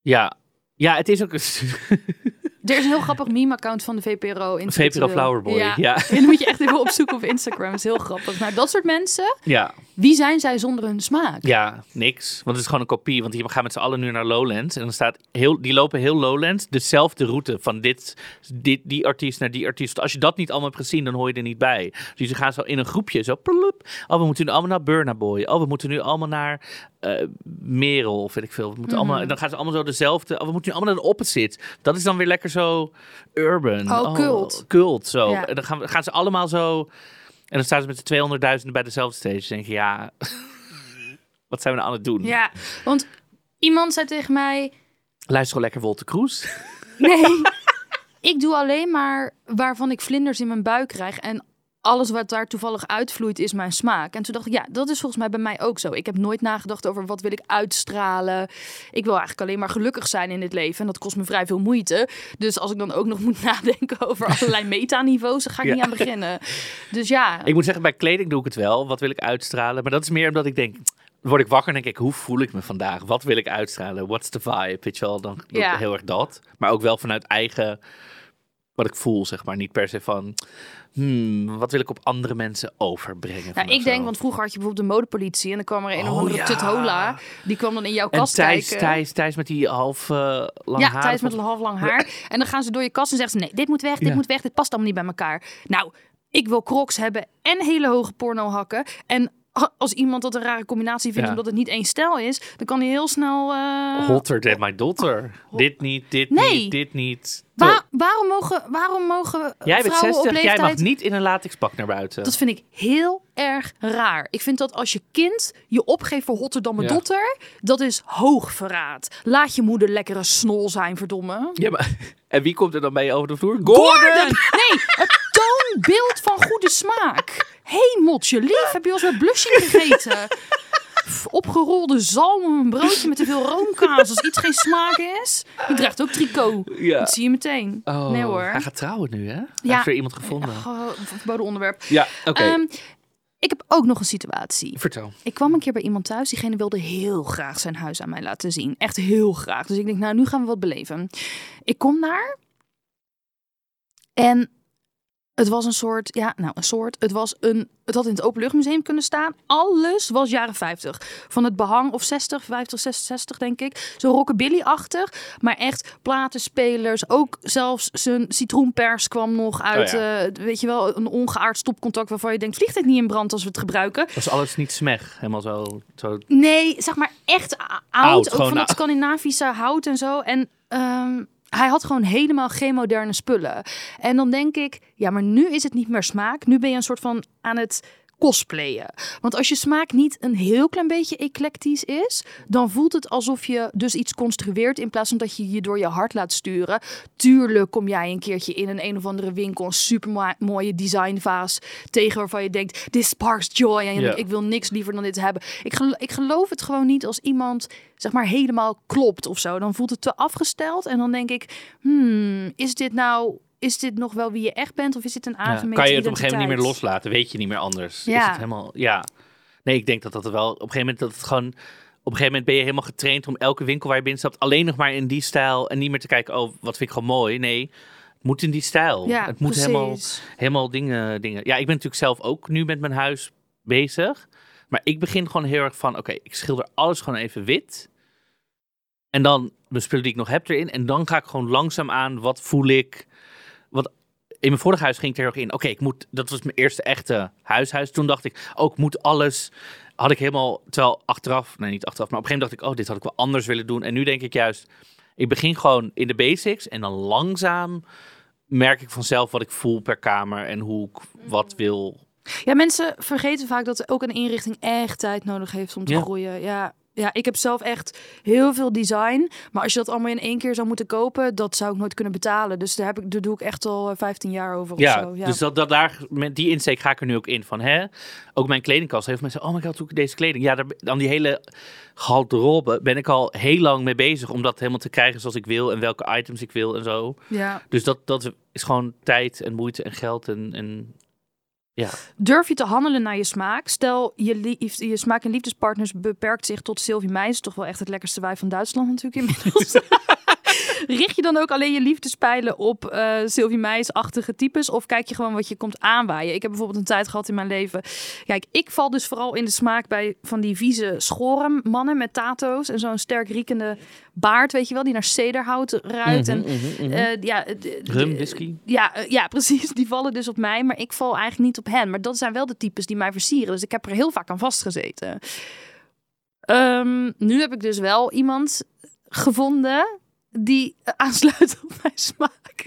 Ja. Ja, het is ook een (laughs) Er is een heel grappig meme-account van de VPRO. in VPRO Flowerboy. Ja. Ja. En (laughs) dan moet je echt even opzoeken op Instagram. Dat is heel grappig. Maar dat soort mensen, ja. wie zijn zij zonder hun smaak? Ja, niks. Want het is gewoon een kopie. Want die gaan met z'n allen nu naar Lowlands. En dan staat heel, die lopen heel Lowlands dezelfde route. Van dit, dit, die artiest naar die artiest. Als je dat niet allemaal hebt gezien, dan hoor je er niet bij. Dus ze gaan zo in een groepje zo. plup. Oh, we moeten nu allemaal naar Burna Boy. Oh, we moeten nu allemaal naar eh Merel. Of weet ik veel. We moeten Mhm. allemaal, dan gaan ze allemaal zo dezelfde. Oh, we moeten nu allemaal naar de opposite. Dat is dan weer lekker zo urban. Oh, cult. Cult, zo. Ja. En dan gaan, gaan ze allemaal zo... En dan staan ze met de 200.000 bij dezelfde stage. Dan denk je, ja... (laughs) Wat zijn we nou aan het doen? Ja, want iemand zei tegen mij... Luister gewoon lekker Wolter Kroes. Nee, (laughs) ik doe alleen maar waarvan ik vlinders in mijn buik krijg. En alles wat daar toevallig uitvloeit is mijn smaak. En toen dacht ik, ja, dat is volgens mij bij mij ook zo. Ik heb nooit nagedacht over wat wil ik uitstralen. Ik wil eigenlijk alleen maar gelukkig zijn in dit leven. En dat kost me vrij veel moeite. Dus als ik dan ook nog moet (laughs) nadenken over allerlei metaniveaus, dan ga ik Ja. niet aan beginnen. Dus ja, Ik moet zeggen, bij kleding doe ik het wel. Wat wil ik uitstralen? Maar dat is meer omdat ik denk... Word ik wakker en denk ik, hoe voel ik me vandaag? Wat wil ik uitstralen? What's the vibe? Weet je wel, dan ik Ja. heel erg dat. Maar ook wel vanuit eigen... Wat ik voel, zeg maar. Niet per se van... Hmm, wat wil ik op andere mensen overbrengen? nou, ik denk, want vroeger had je bijvoorbeeld de modepolitie. En dan kwam er een of Oh, andere ja. tuthola. Die kwam dan in jouw En kast Thijs, kijken. Thijs, Thijs met die half eh lang ja, haar. Thijs met een half lang haar. En dan gaan ze door je kast en zeggen ze: nee, dit moet weg, dit Ja. moet weg, dit past allemaal niet bij elkaar. Nou, ik wil crocs hebben en hele hoge porno hakken. En als iemand dat een rare combinatie vindt Ja. omdat het niet één stijl is, dan kan hij heel snel. eh, Hotter than my daughter. Dit niet, dit Nee. niet, dit niet. Wa- waarom mogen, waarom mogen Jij bent vrouwen 60, op jij leeftijd... mag niet in een latexpak naar buiten. Dat vind ik heel erg raar. Ik vind dat als je kind je opgeeft voor hotter dan mijn Ja. dotter, dat is hoogverraad. Laat je moeder lekkere snol zijn, verdomme. Ja, maar, (laughs) en wie komt er dan bij je over de vloer? Gordon! (laughs) Nee, het toonbeeld van goede smaak. Hemeltje lief, heb je eens met blushing gegeten? (laughs) Opgerolde zalm, een broodje met te veel roomkaas. Als iets geen smaak is. Die draagt ook tricot. Ja. Dat zie je meteen. Oh, nee hoor. Hij gaat trouwen nu, hè? Hij Ja. heeft weer iemand gevonden. Oh, verboden onderwerp. Ja, oké. Ehm, ik heb ook nog een situatie. Vertel. Ik kwam een keer bij iemand thuis. Diegene wilde heel graag zijn huis aan mij laten zien. Echt heel graag. Dus ik denk, nou, nu gaan we wat beleven. Ik kom daar. En het was een soort, ja, nou, een soort. Het was een, het had in het openluchtmuseum kunnen staan. Alles was jaren 50. Van het behang of 60, 50, 66 denk ik. Zo rockabilly-achtig. Maar echt platenspelers. Ook zelfs zijn citroenpers kwam nog uit, Oh eh, weet je wel, een ongeaard stopcontact waarvan je denkt, vliegt het niet in brand als we het gebruiken? Was alles niet smeg? Helemaal zo... zo... Nee, zeg maar echt oud. Oud, ook van het. Scandinavische hout en zo. En ehm, hij had gewoon helemaal geen moderne spullen. En dan denk ik, ja, maar nu is het niet meer smaak. Nu ben je een soort van aan het cosplayen. Want als je smaak niet een heel klein beetje eclectisch is, dan voelt het alsof je dus iets construeert in plaats van dat je je door je hart laat sturen. Tuurlijk kom jij een keertje in een een of andere winkel een super mooie designvaas tegen waarvan je denkt, this sparks joy en ik wil niks liever dan dit hebben. Ik, ik geloof het gewoon niet als iemand zeg maar helemaal klopt of zo. Dan voelt het te afgesteld en dan denk ik, hmm, is dit nou is dit nog wel wie je echt bent of is dit een Ja. aangemeten Kan je het op een gegeven moment niet meer loslaten? Weet je niet meer anders? Is Ja. het helemaal... Ja. Nee, ik denk dat dat wel... Op een gegeven moment dat het gewoon... Op een gegeven moment ben je helemaal getraind om elke winkel waar je binnenstapt alleen nog maar in die stijl en niet meer te kijken, oh, wat vind ik gewoon mooi. Nee, het moet in die stijl. Ja, het moet precies. helemaal, helemaal dingen, dingen. Ja, ik ben natuurlijk zelf ook nu met mijn huis bezig. Maar ik begin gewoon heel erg van, oké, ik schilder alles gewoon even wit. En dan de spullen die ik nog heb erin. En dan ga ik gewoon langzaam aan, wat voel ik? Want in mijn vorige huis ging ik er erg in. Oké, ik moet, dat was mijn eerste echte huishuis. Toen dacht ik, oh, ik moet alles. Had ik helemaal, terwijl achteraf, nee niet achteraf, maar op een gegeven moment dacht ik, oh, dit had ik wel anders willen doen. En nu denk ik juist, ik begin gewoon in de basics en dan langzaam merk ik vanzelf wat ik voel per kamer en hoe ik wat wil. Ja, mensen vergeten vaak dat ook een inrichting echt tijd nodig heeft om te Ja. groeien. Ja. Ja, ik heb zelf echt heel veel design. Maar als je dat allemaal in één keer zou moeten kopen, dat zou ik nooit kunnen betalen. Dus daar, heb ik, daar doe ik echt al eh, 15 jaar over Ja, of zo. Ja. dus dat, dat daar, met die insteek ga ik er nu ook in van, hè, ook mijn kledingkast heeft mensen, oh my god, hoe ik deze kleding. Ja, daar, dan die hele garderobe ben ik al heel lang mee bezig om dat helemaal te krijgen zoals ik wil en welke items ik wil en zo. ja. Dus dat, dat is gewoon tijd en moeite en geld en, en ja. Durf je te handelen naar je smaak? Stel, je, lief, je smaak- en liefdespartners beperkt zich tot Sylvie Meijs. Toch wel echt het lekkerste wijf van Duitsland natuurlijk inmiddels. (laughs) Richt je dan ook alleen je liefdespijlen op eh Sylvie Meijs-achtige types? Of kijk je gewoon wat je komt aanwaaien? Ik heb bijvoorbeeld een tijd gehad in mijn leven. Kijk, ik val dus vooral in de smaak bij van die vieze schoren mannen met tato's. En zo'n sterk riekende baard, weet je wel, die naar cederhout ruikt. en eh, ja, d- d- Rum, whisky. ja, eh, ja, (laughs) precies. Die vallen dus op mij, maar ik val eigenlijk niet op hen. Maar dat zijn wel de types die mij versieren. Dus ik heb er heel vaak aan vastgezeten. Ehm, nu heb ik dus wel iemand gevonden die eh, aansluit op (laughs) mijn smaak.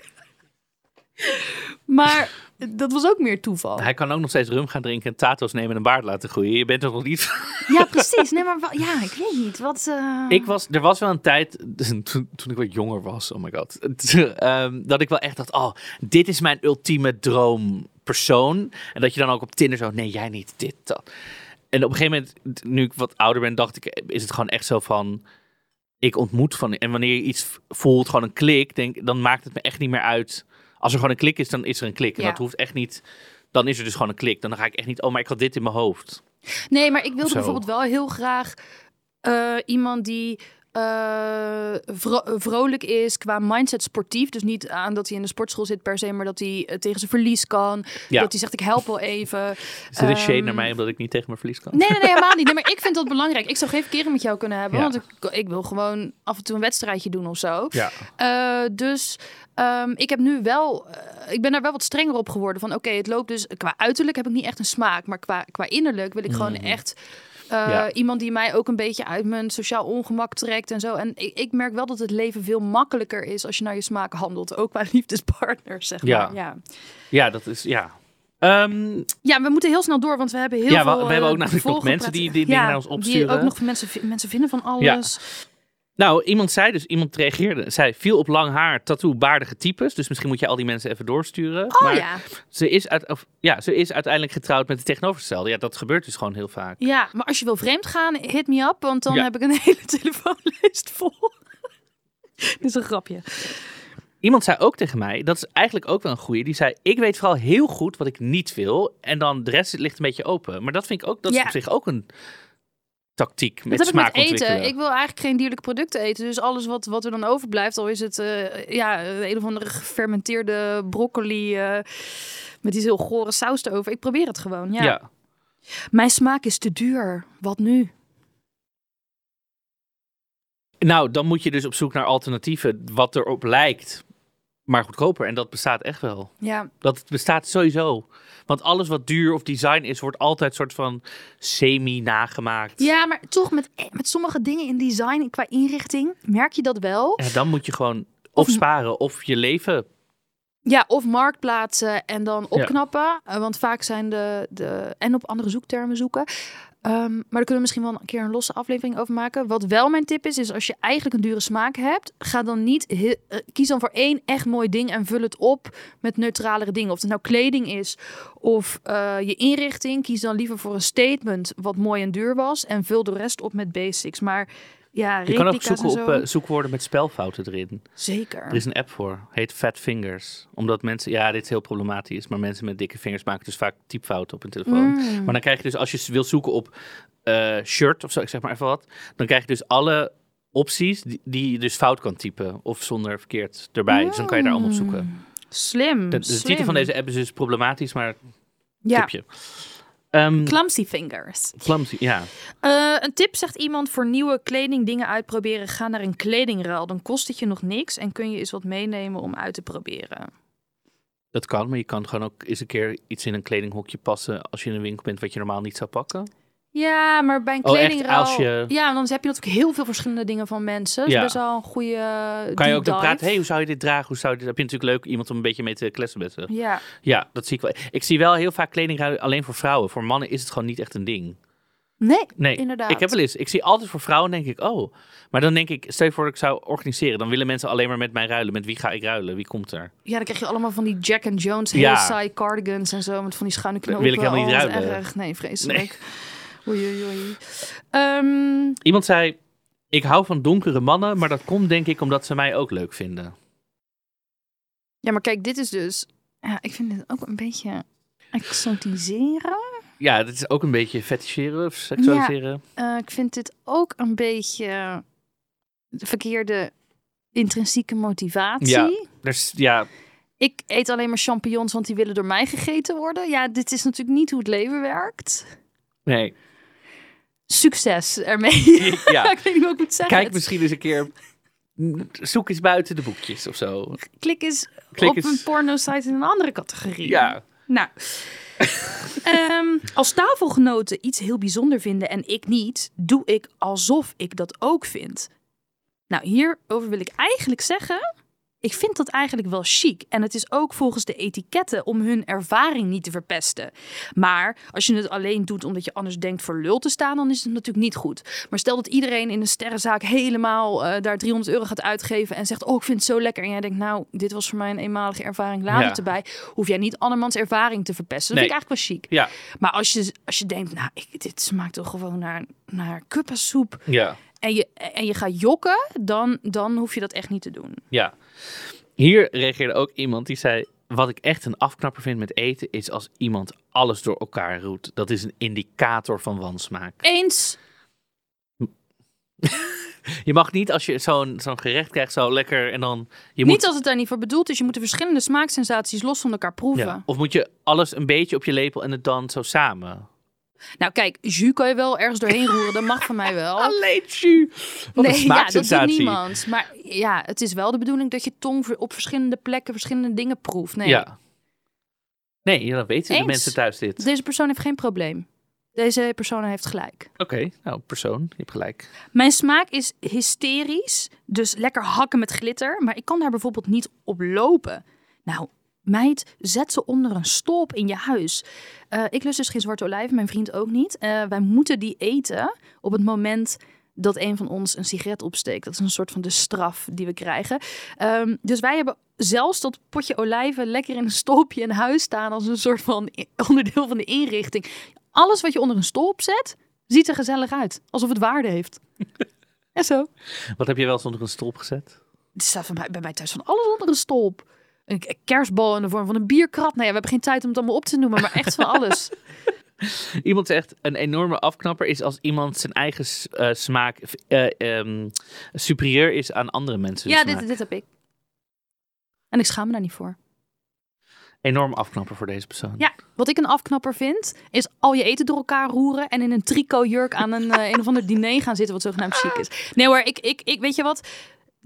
Maar dat was ook meer toeval. Hij kan ook nog steeds rum gaan drinken en tato's nemen en een baard laten groeien. Je bent toch nog niet... (laughs) Ja, precies. Nee, maar ja, ik weet niet. Wat, eh, Ik was, er was wel een tijd, toen, toen ik wat jonger was, oh my god, (laughs) ehm, dat ik wel echt dacht, oh, dit is mijn ultieme droompersoon. En dat je dan ook op Tinder zo, nee, jij niet, dit, dat. En op een gegeven moment, nu ik wat ouder ben, dacht ik, is het gewoon echt zo van, ik ontmoet van, en wanneer je iets voelt, gewoon een klik, denk, dan maakt het me echt niet meer uit. Als er gewoon een klik is, dan is er een klik. En Ja. dat hoeft echt niet, dan is er dus gewoon een klik. Dan ga ik echt niet, oh, maar ik had dit in mijn hoofd. Nee, maar ik wilde bijvoorbeeld wel heel graag eh, iemand die eh, vro- vrolijk is qua mindset sportief. Dus niet aan dat hij in de sportschool zit per se, maar dat hij eh, tegen zijn verlies kan. Ja. Dat hij zegt, ik help wel even. Is dit een shade Ehm, naar mij, omdat ik niet tegen mijn verlies kan? Nee, nee, nee, helemaal niet. Nee, maar ik vind dat (laughs) belangrijk. Ik zou geen verkering met jou kunnen hebben. Ja. Want ik, ik wil gewoon af en toe een wedstrijdje doen of zo. Ja. Eh, dus ehm, ik heb nu wel, ik ben daar wel wat strenger op geworden. Van oké, het loopt dus qua uiterlijk heb ik niet echt een smaak, maar qua, qua innerlijk wil ik gewoon echt eh, Ja. iemand die mij ook een beetje uit mijn sociaal ongemak trekt en zo. En ik, ik merk wel dat het leven veel makkelijker is als je naar je smaak handelt, ook qua (laughs) liefdespartners, zeg Ja. maar. Ja. Ja, dat is, ja. Ehm, ja, we moeten heel snel door, want we hebben heel Ja, we- veel. we hebben ook eh, namelijk nog mensen die- die dingen naar ons Die opsturen. ook nog mensen, mensen vinden van alles. Nou, iemand zei dus, iemand reageerde, zei, viel op lang haar, tattoo, baardige types. Dus misschien moet je al die mensen even doorsturen. Oh maar ja. ze, is uit, of, ja, ze is uiteindelijk getrouwd met de tegenovergestelde. Ja, dat gebeurt dus gewoon heel vaak. Ja, maar als je wil vreemd gaan, hit me up, want dan Ja. heb ik een (laughs) hele telefoonlijst vol. (laughs) Dit is een grapje. Iemand zei ook tegen mij, dat is eigenlijk ook wel een goeie. Die zei, ik weet vooral heel goed wat ik niet wil. En dan de rest ligt een beetje open. Maar dat vind ik ook, dat is Ja. op zich ook een tactiek met Dat heb ik smaak met eten. Ik wil eigenlijk geen dierlijke producten eten. Dus alles wat, wat er dan overblijft, al is het eh, ja, een of andere gefermenteerde broccoli eh, met die heel gore saus erover. Ik probeer het gewoon. Ja. ja. Mijn smaak is te duur. Wat nu? Nou, dan moet je dus op zoek naar alternatieven wat erop lijkt, maar goedkoper. En dat bestaat echt wel. Ja, Dat bestaat sowieso. Want alles wat duur of design is, wordt altijd soort van semi-nagemaakt. ja maar toch met, met sommige dingen in design, qua inrichting, merk je dat wel. Ja, dan moet je gewoon of Of- sparen of je leven. Ja, of marktplaatsen en dan opknappen. Eh, want vaak zijn de, de... En op andere zoektermen zoeken. Ehm, maar daar kunnen we misschien wel een keer een losse aflevering over maken. Wat wel mijn tip is, is als je eigenlijk een dure smaak hebt... ga dan niet... eh, kies dan voor één echt mooi ding en vul het op met neutralere dingen. Of het nou kleding is of eh, je inrichting. Kies dan liever voor een statement wat mooi en duur was... en vul de rest op met basics. Maar ja, Je kan ook zoeken en op eh, zoekwoorden met spelfouten erin. Zeker. Er is een app voor, heet Fat Fingers. Omdat mensen, ja, dit is heel problematisch, maar mensen met dikke vingers maken dus vaak typfouten op hun telefoon. Mm. Maar dan krijg je dus, als je wil zoeken op eh, shirt of zo, ik zeg maar even wat, dan krijg je dus alle opties die, die je dus fout kan typen of zonder verkeerd erbij. Dus dan kan je daar allemaal op zoeken. Slim, De, de slim. titel van deze app is dus problematisch, maar ja. tipje. Ehm Clumsy fingers. clumsy, ja. Eh, een tip zegt iemand voor nieuwe kleding dingen uitproberen. Ga naar een kledingruil. Dan kost het je nog niks en kun je eens wat meenemen om uit te proberen. Dat kan, maar je kan gewoon ook eens een keer iets in een kledinghokje passen als je in een winkel bent wat je normaal niet zou pakken. Ja, maar bij een Oh, echt? kledingruil... Als je- Ja, dan heb je natuurlijk heel veel verschillende dingen van mensen. Dat is Ja. best wel een goede Kan je ook dan praten, hey, hoe zou je dit dragen? Hoe zou je dit... Heb je natuurlijk leuk iemand om een beetje mee te kletsen met ze. Ja, Ja, dat zie ik wel. Ik zie wel heel vaak kledingruilen alleen voor vrouwen. Voor mannen is het gewoon niet echt een ding. nee, Nee, inderdaad. ik heb wel eens. Ik zie altijd voor vrouwen, denk ik, oh. Maar dan denk ik, stel je voor dat ik zou organiseren. Dan willen mensen alleen maar met mij ruilen. Met wie ga ik ruilen? Wie komt er? Ja, dan krijg je allemaal van die Jack and Jones Ja. heel saai cardigans en zo. Met van die schuine knopen. wil ik helemaal niet Oh, ruilen. erg. Nee, vreselijk. Oei, oei, oei. Ehm, Iemand zei, ik hou van donkere mannen. Maar dat komt denk ik omdat ze mij ook leuk vinden. Ja, maar kijk, dit is dus... Ja, ik vind dit ook een beetje exotiseren. Ja, dat is ook een beetje fetischeren of seksualiseren. Eh, ik vind dit ook een beetje de verkeerde intrinsieke motivatie. Ja. Dus, ja, Ik eet alleen maar champignons, want die willen door mij gegeten worden. Ja, dit is natuurlijk niet hoe het leven werkt. nee. Succes ermee. (laughs) Ja. ik weet niet hoe ik moet zeggen. Kijk misschien eens een keer... Zoek eens buiten de boekjes of zo. Klik eens Klik op eens- een porno-site in een andere categorie. Ja. Nou, (laughs) ehm, als tafelgenoten iets heel bijzonder vinden en ik niet, doe ik alsof ik dat ook vind. Nou, hierover wil ik eigenlijk zeggen, ik vind dat eigenlijk wel chic. En het is ook volgens de etiketten om hun ervaring niet te verpesten. Maar als je het alleen doet omdat je anders denkt voor lul te staan, dan is het natuurlijk niet goed. Maar stel dat iedereen in een sterrenzaak helemaal eh, daar 300 euro gaat uitgeven en zegt: Oh, ik vind het zo lekker. En jij denkt: Nou, dit was voor mij een eenmalige ervaring, laat Ja. het erbij. Hoef jij niet andermans ervaring te verpesten. Dat Nee. vind ik eigenlijk wel chic. Ja, Maar als je, als je denkt: Nou, ik, dit smaakt toch gewoon naar, naar kuppasoep. ja, En je, en je gaat jokken, dan, dan hoef je dat echt niet te doen. ja. Hier reageerde ook iemand die zei... Wat ik echt een afknapper vind met eten is als iemand alles door elkaar roet. Dat is een indicator van wansmaak. Eens. (laughs) Je mag niet als je zo'n zo'n gerecht krijgt, zo lekker en dan... Je moet, Niet als het daar niet voor bedoeld is. Je moet de verschillende smaaksensaties los van elkaar proeven. ja. Of moet je alles een beetje op je lepel en het dan zo samen? Nou kijk, jus kan je wel ergens doorheen (laughs) roeren. Dat mag van mij wel. Alleen jus. Wat nee, ja, dat doet niemand. Maar ja, het is wel de bedoeling dat je tong op verschillende plekken verschillende dingen proeft. Nee, Ja. Nee, dan weten de Eens. mensen thuis dit. deze persoon heeft geen probleem. Deze persoon heeft gelijk. Oké, nou, persoon, je hebt gelijk. Mijn smaak is hysterisch, dus lekker hakken met glitter. Maar ik kan daar bijvoorbeeld niet op lopen. Nou, meid, zet ze onder een stolp in je huis. Eh, ik lust dus geen zwarte olijven, mijn vriend ook niet. Eh, wij moeten die eten op het moment dat een van ons een sigaret opsteekt. Dat is een soort van de straf die we krijgen. Ehm, dus wij hebben zelfs dat potje olijven lekker in een stolpje in huis staan... als een soort van onderdeel van de inrichting. Alles wat je onder een stolp zet, ziet er gezellig uit. Alsof het waarde heeft. (laughs) En zo. Wat heb je wel eens onder een stolp gezet? Er staat van mij, bij mij thuis van alles onder een stolp. Een kerstbal in de vorm van een bierkrat. Nou ja, we hebben geen tijd om het allemaal op te noemen, maar echt van alles. (laughs) Iemand zegt, een enorme afknapper is als iemand zijn eigen eh, smaak ehm, superieur is aan andere mensen. ja, dit, dit heb ik. En ik schaam me daar niet voor. Enorm afknapper voor deze persoon. Ja, wat ik een afknapper vind, is al je eten door elkaar roeren en in een tricotjurk aan een, eh, een of ander diner gaan zitten, wat zogenaamd chic is. Nee hoor, ik, ik, ik weet je wat?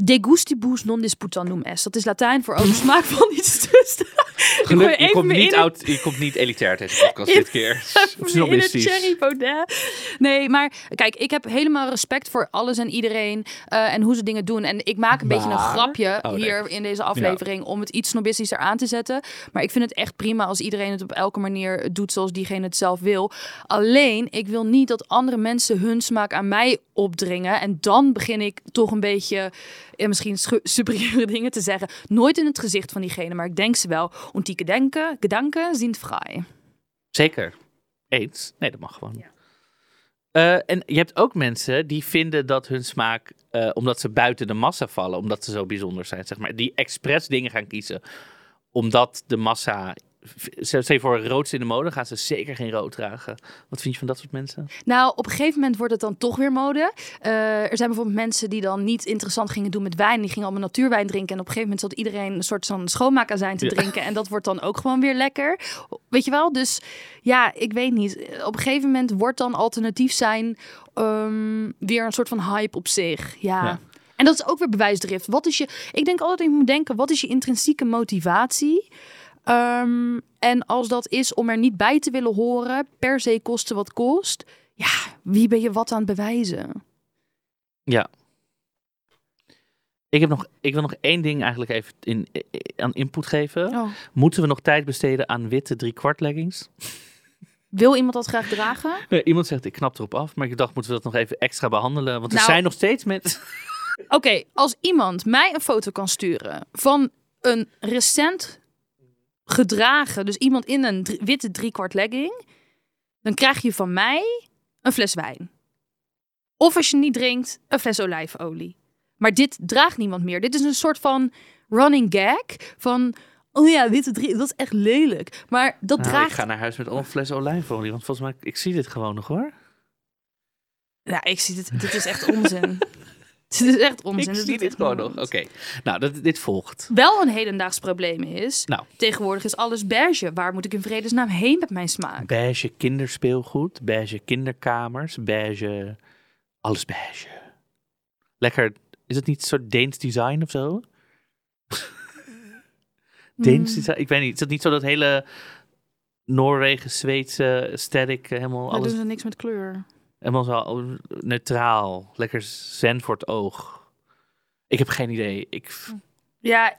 De gustibus non disputanum est. Dat is Latijn voor over smaak van iets tussen. Geluk, je, komt niet oud, je komt niet elitair deze podcast dit keer. (laughs) Snobistisch. Nee, maar kijk, ik heb helemaal respect voor alles en iedereen eh, en hoe ze dingen doen. En ik maak een beetje een grapje Oh, nee. hier in deze aflevering om het iets snobistischer aan te zetten. Maar ik vind het echt prima als iedereen het op elke manier doet zoals diegene het zelf wil. Alleen, ik wil niet dat andere mensen hun smaak aan mij opdringen. En dan begin ik toch een beetje, eh, misschien superieure (laughs) dingen te zeggen. Nooit in het gezicht van diegene, maar ik denk ze wel. Und die gedenken, gedanken zijn vrij. Zeker. Eens. Nee, dat mag gewoon. Eh, en je hebt ook mensen die vinden dat hun smaak, eh, omdat ze buiten de massa vallen, omdat ze zo bijzonder zijn, zeg maar, die expres dingen gaan kiezen, omdat de massa. Stel je voor rood in de mode, gaan ze zeker geen rood dragen. Wat vind je van dat soort mensen? Nou, op een gegeven moment wordt het dan toch weer mode. Eh, er zijn bijvoorbeeld mensen die dan niet interessant gingen doen met wijn. Die gingen allemaal natuurwijn drinken. En op een gegeven moment zat iedereen een soort van schoonmaakazijn te Ja. drinken. En dat wordt dan ook gewoon weer lekker. Weet je wel? Dus ja, ik weet niet. Op een gegeven moment wordt dan alternatief zijn ehm, weer een soort van hype op zich. Ja. Ja. En dat is ook weer bewijsdrift. Wat is je... Ik denk altijd, je moet denken, wat is je intrinsieke motivatie? Ehm, en als dat is om er niet bij te willen horen, per se kosten wat kost. Ja, wie ben je wat aan het bewijzen? Ja. Ik, heb nog, ik wil nog één ding eigenlijk even in, aan input geven. Oh. Moeten we nog tijd besteden aan witte driekwart leggings? Wil iemand dat graag dragen? (laughs) Eh, Iemand zegt, ik knap erop af, maar ik dacht, moeten we dat nog even extra behandelen? Want er Nou- zijn nog steeds mensen... Oké, als iemand mij een foto kan sturen van een recent gedragen, dus iemand in een drie- witte driekwart legging, dan krijg je van mij een fles wijn. Of als je niet drinkt, een fles olijfolie. Maar dit draagt niemand meer. Dit is een soort van running gag van, oh ja, witte drie, dat is echt lelijk. Maar dat Nou, draagt Ik ga naar huis met al een fles olijfolie, want volgens mij, ik zie dit gewoon nog hoor. Ja, ik zie dit. Dit is echt onzin. (laughs) (laughs) dit is echt onzin. ik zie dit gewoon nog. Oké, nou, dat, dit volgt. Wel een hedendaags probleem is. Nou. Tegenwoordig is alles beige. Waar moet ik in vredesnaam heen met mijn smaak? Beige kinderspeelgoed, beige kinderkamers, beige... Alles beige. Lekker, is het niet een soort Deens design of zo? (laughs) Deens Mm, design? Ik weet niet, is het niet zo dat hele Noorwegen, Zweedse aesthetic eh, helemaal alles... doen ze niks met kleur. Helemaal zo neutraal. Lekker zen voor het oog. Ik heb geen idee. Ik, Ja,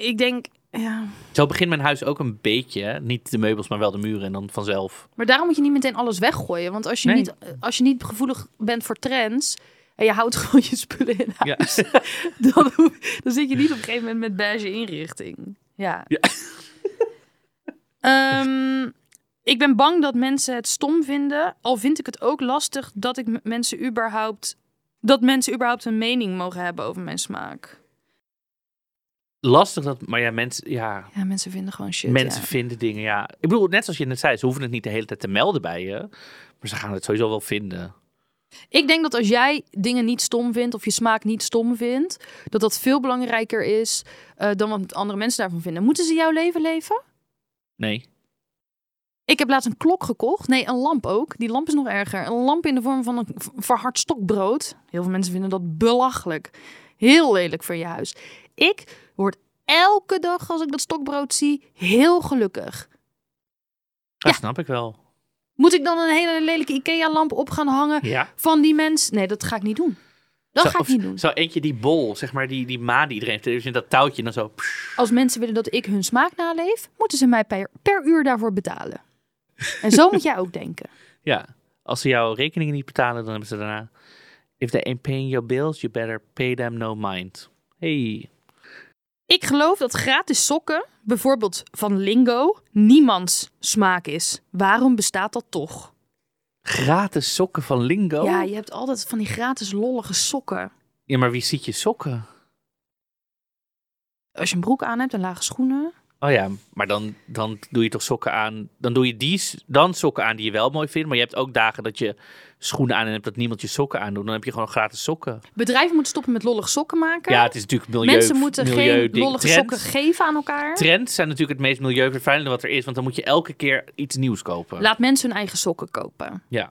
ik denk, ja. Zo begint mijn huis ook een beetje. Niet de meubels, maar wel de muren en dan vanzelf. Maar daarom moet je niet meteen alles weggooien. Want als je, Nee. niet, als je niet gevoelig bent voor trends en je houdt (laughs) gewoon je spullen in Ja. huis, (laughs) dan, hoef- dan zit je niet op een gegeven moment met beige inrichting. Ja. Ja. Ehm, ik ben bang dat mensen het stom vinden. Al vind ik het ook lastig dat ik mensen überhaupt dat mensen überhaupt een mening mogen hebben over mijn smaak. Lastig dat, maar ja, mensen, ja, Ja, mensen vinden gewoon shit. mensen ja. vinden dingen. Ja, ik bedoel, net zoals je net zei, ze hoeven het niet de hele tijd te melden bij je. Maar ze gaan het sowieso wel vinden. Ik denk dat als jij dingen niet stom vindt of je smaak niet stom vindt, dat dat veel belangrijker is eh, dan wat andere mensen daarvan vinden. Moeten ze jouw leven leven? Nee. Ik heb laatst een klok gekocht. Nee, een lamp ook. Die lamp is nog erger. Een lamp in de vorm van een verhard stokbrood. Heel veel mensen vinden dat belachelijk. Heel lelijk voor je huis. Ik word elke dag als ik dat stokbrood zie heel gelukkig. Dat Ja. snap ik wel. Moet ik dan een hele lelijke IKEA-lamp op gaan hangen Ja. van die mens? Nee, dat ga ik niet doen. Dat Zo, ga ik niet doen. Zo eentje die bol, zeg maar, die, die maan die iedereen heeft. Dus in dat touwtje dan zo. Als mensen willen dat ik hun smaak naleef, moeten ze mij per, per uur daarvoor betalen. En zo moet jij ook denken. (laughs) Ja. Als ze jouw rekeningen niet betalen, dan hebben ze daarna... If they ain't paying your bills, you better pay them no mind. Hey. Ik geloof dat gratis sokken, bijvoorbeeld van Lingo, niemands smaak is. Waarom bestaat dat toch? Gratis sokken van Lingo? Ja, je hebt altijd van die gratis lollige sokken. Ja, maar wie ziet je sokken? Als je een broek aan hebt en lage schoenen. Oh ja, maar dan, dan doe je toch sokken aan. Dan doe je die dan sokken aan die je wel mooi vindt. Maar je hebt ook dagen dat je schoenen aan en hebt dat niemand je sokken aandoet. Dan heb je gewoon gratis sokken. Bedrijven moeten stoppen met lollige sokken maken. Ja, het is natuurlijk milieu. Mensen moeten geen lollige Trends- sokken geven aan elkaar. Trends zijn natuurlijk het meest milieuvervuilende wat er is. Want dan moet je elke keer iets nieuws kopen. Laat mensen hun eigen sokken kopen. ja,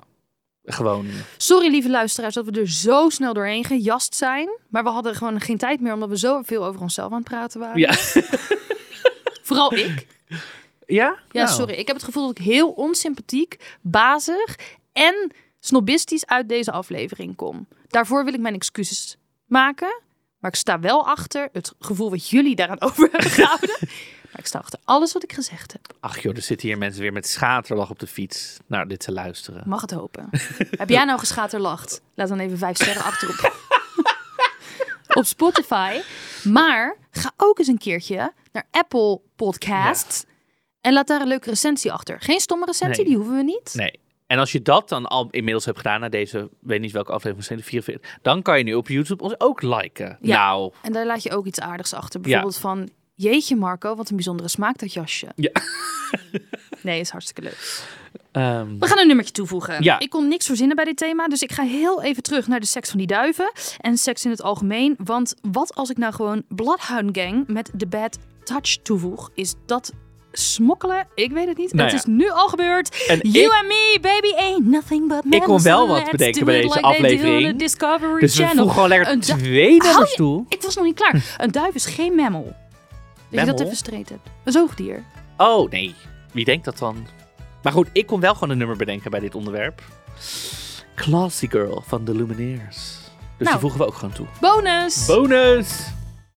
gewoon. Sorry, lieve luisteraars, dat we er zo snel doorheen gejast zijn. Maar we hadden gewoon geen tijd meer, omdat we zo veel over onszelf aan het praten waren. Ja. (laughs) Vooral ik. Ja? Ja, Nou. sorry. Ik heb het gevoel dat ik heel onsympathiek, bazig en snobistisch uit deze aflevering kom. Daarvoor wil ik mijn excuses maken. Maar ik sta wel achter het gevoel wat jullie daaraan (laughs) over hebben gehouden. Maar ik sta achter alles wat ik gezegd heb. Ach joh, er zitten hier mensen weer met schaterlach op de fiets naar dit te luisteren. Mag het hopen. heb jij nou geschaterlacht? Laat dan even vijf sterren achter op, Spotify. Maar ga ook eens een keertje naar Apple Podcasts. En laat daar een leuke recensie achter. Geen stomme recensie, Nee. die hoeven we niet. Nee. En als je dat dan al inmiddels hebt gedaan na deze, weet niet welke aflevering, zijn de 44, dan kan je nu op YouTube ons ook liken. Ja. Nou, En daar laat je ook iets aardigs achter. Bijvoorbeeld van, jeetje Marco, wat een bijzondere smaak dat jasje. Ja. (laughs) Nee, is hartstikke leuk. ehm, We gaan een nummertje toevoegen. Ja. Ik kon niks verzinnen bij dit thema, dus ik ga heel even terug naar de seks van die duiven. En seks in het algemeen. Want wat als ik nou gewoon Bloodhound Gang met The Bad Touch toevoeg? Is dat smokkelen? Ik weet het niet. Nou het ja. is nu al gebeurd. En you ik- and me, baby, ain't nothing but Ik kon wel wat bedenken bij deze like aflevering. dus we Channel. voegen gewoon lekker Een twee nummers toe. Ik was nog niet klaar. Een duif is geen mammal. Je dat even streed hebt. Een zoogdier. Oh, nee. Wie denkt dat dan? Maar goed, ik kon wel gewoon een nummer bedenken bij dit onderwerp. Classy Girl van de Lumineers. Dus Nou. die voegen we ook gewoon toe. Bonus! Bonus!